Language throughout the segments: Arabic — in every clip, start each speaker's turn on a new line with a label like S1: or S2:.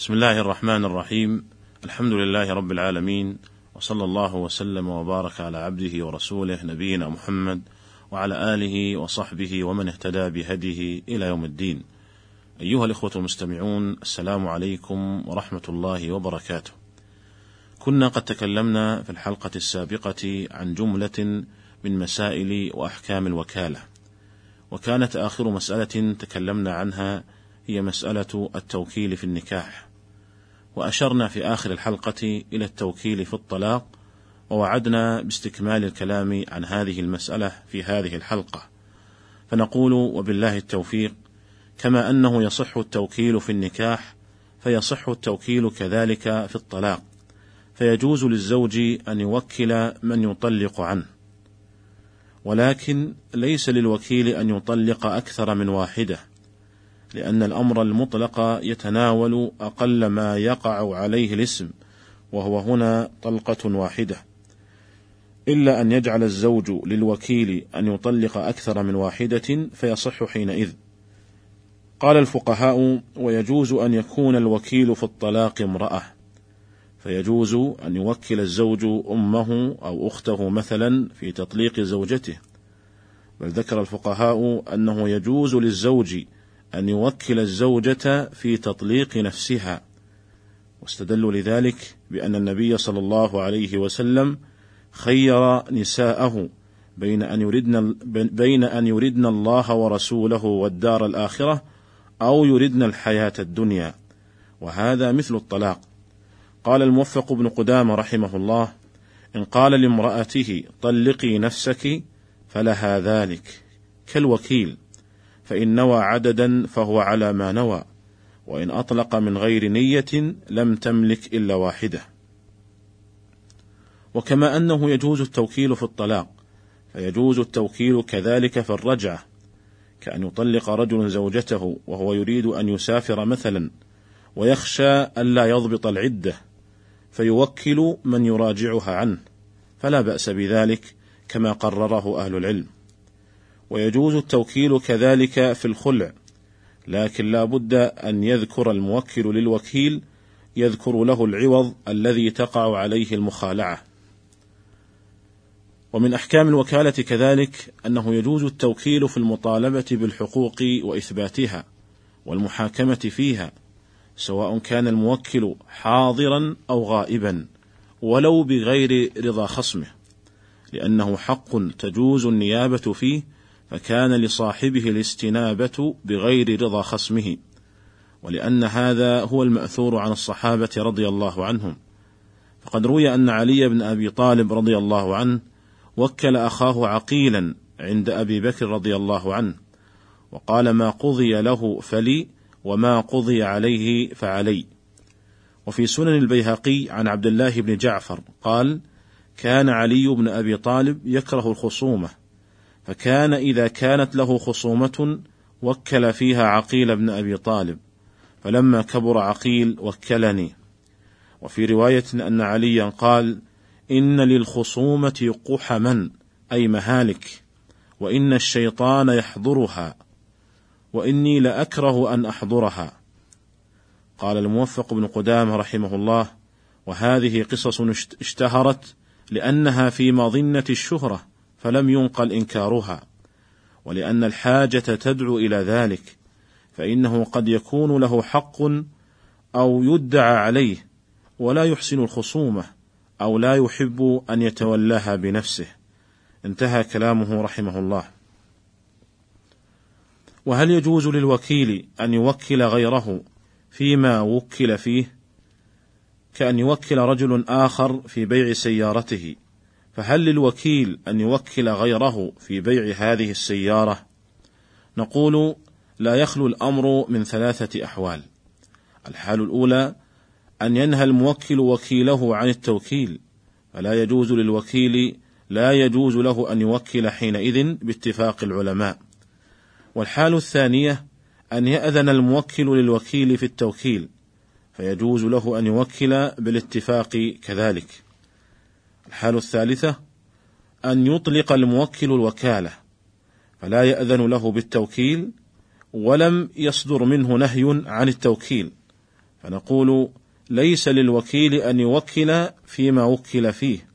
S1: بسم الله الرحمن الرحيم الحمد لله رب العالمين وصلى الله وسلم وبارك على عبده ورسوله نبينا محمد وعلى آله وصحبه ومن اهتدى بهديه إلى يوم الدين. أيها الإخوة المستمعون السلام عليكم ورحمة الله وبركاته. كنا قد تكلمنا في الحلقة السابقة عن جملة من مسائل وأحكام الوكالة. وكانت آخر مسألة تكلمنا عنها هي مسألة التوكيل في النكاح. وأشرنا في آخر الحلقة إلى التوكيل في الطلاق ووعدنا باستكمال الكلام عن هذه المسألة في هذه الحلقة. فنقول وبالله التوفيق كما أنه يصح التوكيل في النكاح فيصح التوكيل كذلك في الطلاق. فيجوز للزوج أن يوكل من يطلق عنه. ولكن ليس للوكيل أن يطلق أكثر من واحدة. لأن الأمر المطلق يتناول أقل ما يقع عليه الاسم وهو هنا طلقة واحدة. إلا أن يجعل الزوج للوكيل أن يطلق أكثر من واحدة فيصح حينئذ. قال الفقهاء ويجوز أن يكون الوكيل في الطلاق امرأة. فيجوز أن يوكل الزوج أمه أو أخته مثلا في تطليق زوجته. بل ذكر الفقهاء أنه يجوز للزوج أن يوكل الزوجة في تطليق نفسها واستدلوا لذلك بأن النبي صلى الله عليه وسلم خير نساءه بين أن يردن بين أن يردن الله ورسوله والدار الآخرة أو يردن الحياة الدنيا. وهذا مثل الطلاق. قال الموفق بن قدامة رحمه الله إن قال لامرأته طلقي نفسك فلها ذلك كالوكيل. فإن نوى عددا فهو على ما نوى وإن أطلق من غير نية لم تملك إلا واحدة. وكما أنه يجوز التوكيل في الطلاق فيجوز التوكيل كذلك في الرجعة كأن يطلق رجل زوجته وهو يريد أن يسافر مثلا ويخشى ألا يضبط العدة فيوكل من يراجعها عنه فلا بأس بذلك كما قرره أهل العلم. ويجوز التوكيل كذلك في الخلع لكن لا بد أن يذكر الموكل للوكيل يذكر له العوض الذي تقع عليه المخالعة. ومن أحكام الوكالة كذلك أنه يجوز التوكيل في المطالبة بالحقوق وإثباتها والمحاكمة فيها سواء كان الموكل حاضرا أو غائبا ولو بغير رضا خصمه لأنه حق تجوز النيابة فيه فكان لصاحبه الاستنابة بغير رضا خصمه، ولأن هذا هو المأثور عن الصحابة رضي الله عنهم، فقد روي أن علي بن أبي طالب رضي الله عنه وكل أخاه عقيلا عند أبي بكر رضي الله عنه، وقال ما قضي له فلي وما قضي عليه فعلي. وفي سنن البيهقي عن عبد الله بن جعفر قال: كان علي بن أبي طالب يكره الخصومة فكان إذا كانت له خصومة وكل فيها عقيل بن أبي طالب فلما كبر عقيل وكلني. وفي رواية أن عليا قال إن للخصومة قحما أي مهالك وإن الشيطان يحضرها وإني لأكره أن أحضرها. قال الموفق بن قدامة رحمه الله وهذه قصص اشتهرت لأنها في مظنة الشهرة فلم ينقل انكارها ولأن الحاجة تدعو إلى ذلك فإنه قد يكون له حق أو يدعى عليه ولا يحسن الخصومة أو لا يحب أن يتولاها بنفسه. انتهى كلامه رحمه الله. وهل يجوز للوكيل أن يوكل غيره فيما وكل فيه كأن يوكل رجل آخر في بيع سيارته؟ فهل للوكيل أن يوكل غيره في بيع هذه السيارة؟ نقول لا يخلو الأمر من ثلاثة أحوال. الحال الأولى أن ينهى الموكل وكيله عن التوكيل فلا يجوز للوكيل لا يجوز له أن يوكل حينئذ باتفاق العلماء. والحال الثانية أن يأذن الموكل للوكيل في التوكيل فيجوز له أن يوكل بالاتفاق كذلك. الحالة الثالثة أن يطلق الموكل الوكالة فلا يأذن له بالتوكيل ولم يصدر منه نهي عن التوكيل فنقول ليس للوكيل أن يوكل فيما وكل فيه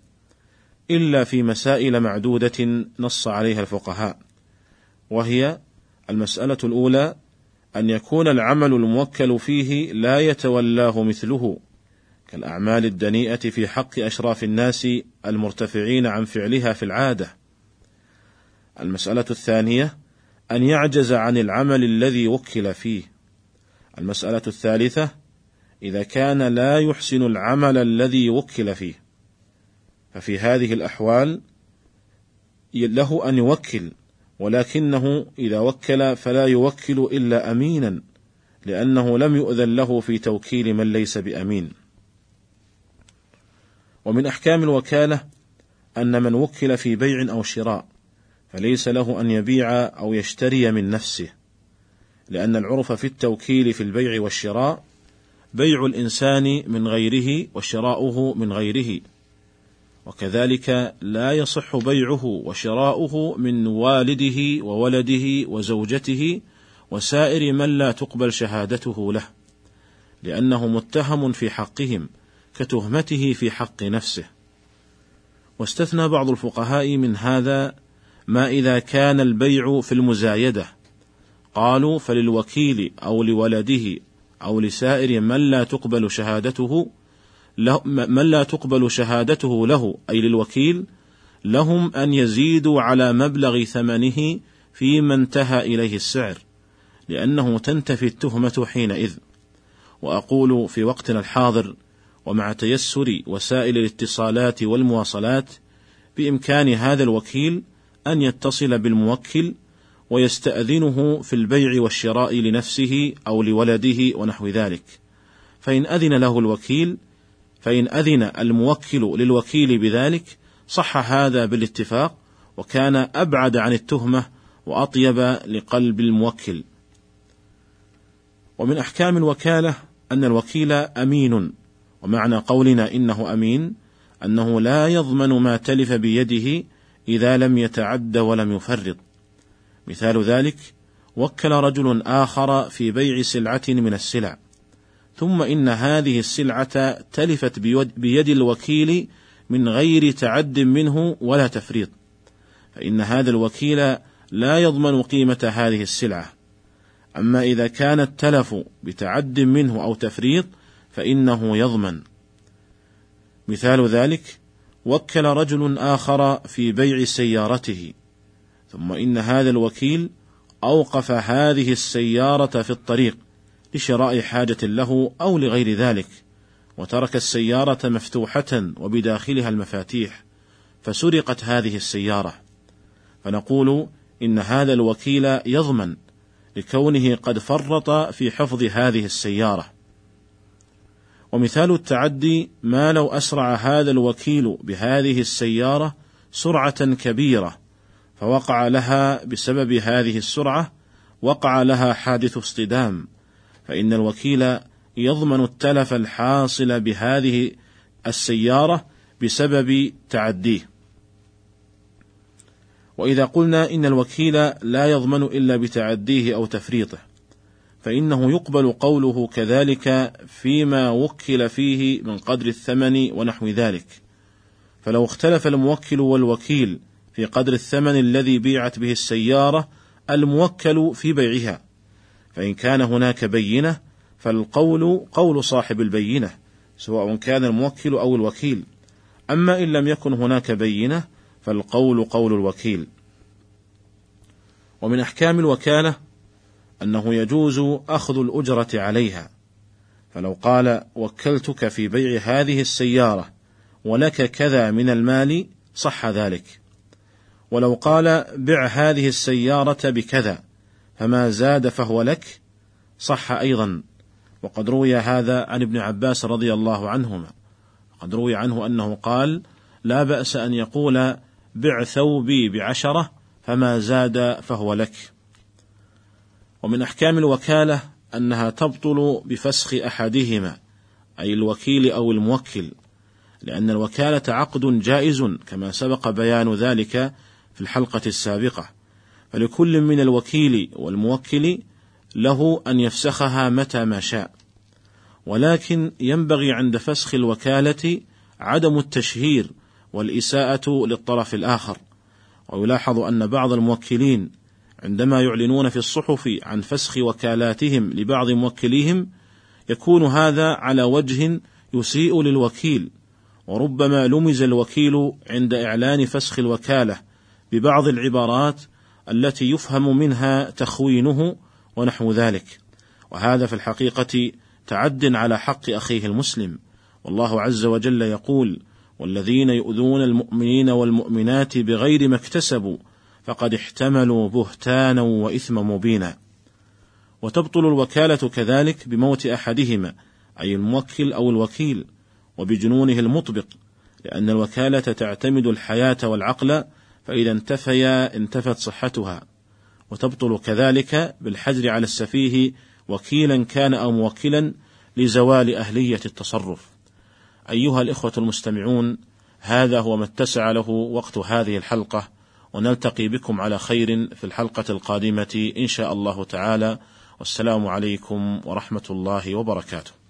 S1: إلا في مسائل معدودة نص عليها الفقهاء وهي المسألة الأولى أن يكون العمل الموكل فيه لا يتولاه مثله. كالاعمال الدنيئة في حق أشراف الناس المرتفعين عن فعلها في العادة. المسألة الثانية أن يعجز عن العمل الذي وكل فيه. المسألة الثالثة إذا كان لا يحسن العمل الذي وكل فيه. ففي هذه الأحوال له أن يوكل ولكنه إذا وكل فلا يوكل إلا أمينا لأنه لم يؤذن له في توكيل من ليس بأمين. ومن أحكام الوكالة أن من وكل في بيع أو شراء فليس له أن يبيع أو يشتري من نفسه لأن العرف في التوكيل في البيع والشراء بيع الإنسان من غيره وشراؤه من غيره وكذلك لا يصح بيعه وشراؤه من والده وولده وزوجته وسائر من لا تقبل شهادته له لأنه متهم في حقهم كتهمته في حق نفسه. واستثنى بعض الفقهاء من هذا ما إذا كان البيع في المزايدة. قالوا فللوكيل أو لولده أو لسائر من لا تقبل شهادته له من لا تقبل شهادته له أي للوكيل لهم أن يزيدوا على مبلغ ثمنه فيما انتهى إليه السعر لأنه تنتفي التهمة حينئذ. وأقول في وقتنا الحاضر ومع تيسر وسائل الاتصالات والمواصلات بإمكان هذا الوكيل أن يتصل بالموكل ويستأذنه في البيع والشراء لنفسه أو لولده ونحو ذلك فإن أذن له الوكيل فإن أذن الموكل للوكيل بذلك صح هذا بالاتفاق وكان أبعد عن التهمة وأطيب لقلب الموكل. ومن أحكام الوكالة أن الوكيل أمين، ومعنى قولنا إنه أمين أنه لا يضمن ما تلف بيده إذا لم يتعد ولم يفرط. مثال ذلك: وكل رجل آخر في بيع سلعة من السلع، ثم إن هذه السلعة تلفت بيد الوكيل من غير تعد منه ولا تفريط، فإن هذا الوكيل لا يضمن قيمة هذه السلعة، أما إذا كان التلف بتعد منه أو تفريط فإنه يضمن. مثال ذلك: وكل رجل آخر في بيع سيارته، ثم إن هذا الوكيل أوقف هذه السيارة في الطريق، لشراء حاجة له أو لغير ذلك، وترك السيارة مفتوحة وبداخلها المفاتيح، فسرقت هذه السيارة، فنقول إن هذا الوكيل يضمن لكونه قد فرط في حفظ هذه السيارة. ومثال التعدي ما لو أسرع هذا الوكيل بهذه السيارة سرعة كبيرة، فوقع لها بسبب هذه السرعة وقع لها حادث اصطدام فإن الوكيل يضمن التلف الحاصل بهذه السيارة بسبب تعديه. وإذا قلنا إن الوكيل لا يضمن إلا بتعديه أو تفريطه، فإنه يقبل قوله كذلك فيما وكل فيه من قدر الثمن ونحو ذلك. فلو اختلف الموكل والوكيل في قدر الثمن الذي بيعت به السيارة الموكل في بيعها، فإن كان هناك بينة فالقول قول صاحب البينة سواء كان الموكل أو الوكيل. أما إن لم يكن هناك بينة فالقول قول الوكيل. ومن أحكام الوكالة أنه يجوز أخذ الأجرة عليها. فلو قال وكلتك في بيع هذه السيارة ولك كذا من المال صح ذلك. ولو قال بع هذه السيارة بكذا فما زاد فهو لك صح أيضا. وقد روي هذا عن ابن عباس رضي الله عنهما. قد روي عنه أنه قال لا بأس أن يقول بع ثوبي بعشرة فما زاد فهو لك. ومن أحكام الوكالة أنها تبطل بفسخ أحدهما أي الوكيل أو الموكل لأن الوكالة عقد جائز كما سبق بيان ذلك في الحلقة السابقة. فلكل من الوكيل والموكل له أن يفسخها متى ما شاء. ولكن ينبغي عند فسخ الوكالة عدم التشهير والإساءة للطرف الآخر، ويلاحظ أن بعض الموكلين عندما يعلنون في الصحف عن فسخ وكالاتهم لبعض موكليهم يكون هذا على وجه يسيء للوكيل. وربما لمز الوكيل عند إعلان فسخ الوكالة ببعض العبارات التي يفهم منها تخوينه ونحو ذلك. وهذا في الحقيقة تعد على حق أخيه المسلم. والله عز وجل يقول والذين يؤذون المؤمنين والمؤمنات بغير ما اكتسبوا فقد احتملوا بهتانا وإثما مبينا. وتبطل الوكالة كذلك بموت أحدهما أي الموكل أو الوكيل وبجنونه المطبق لأن الوكالة تعتمد الحياة والعقل فإذا انتفيا انتفت صحتها. وتبطل كذلك بالحجر على السفيه وكيلا كان أو موكلا لزوال أهلية التصرف. أيها الإخوة المستمعون هذا هو ما اتسع له وقت هذه الحلقة. ونلتقي بكم على خير في الحلقة القادمة إن شاء الله تعالى. والسلام عليكم ورحمة الله وبركاته.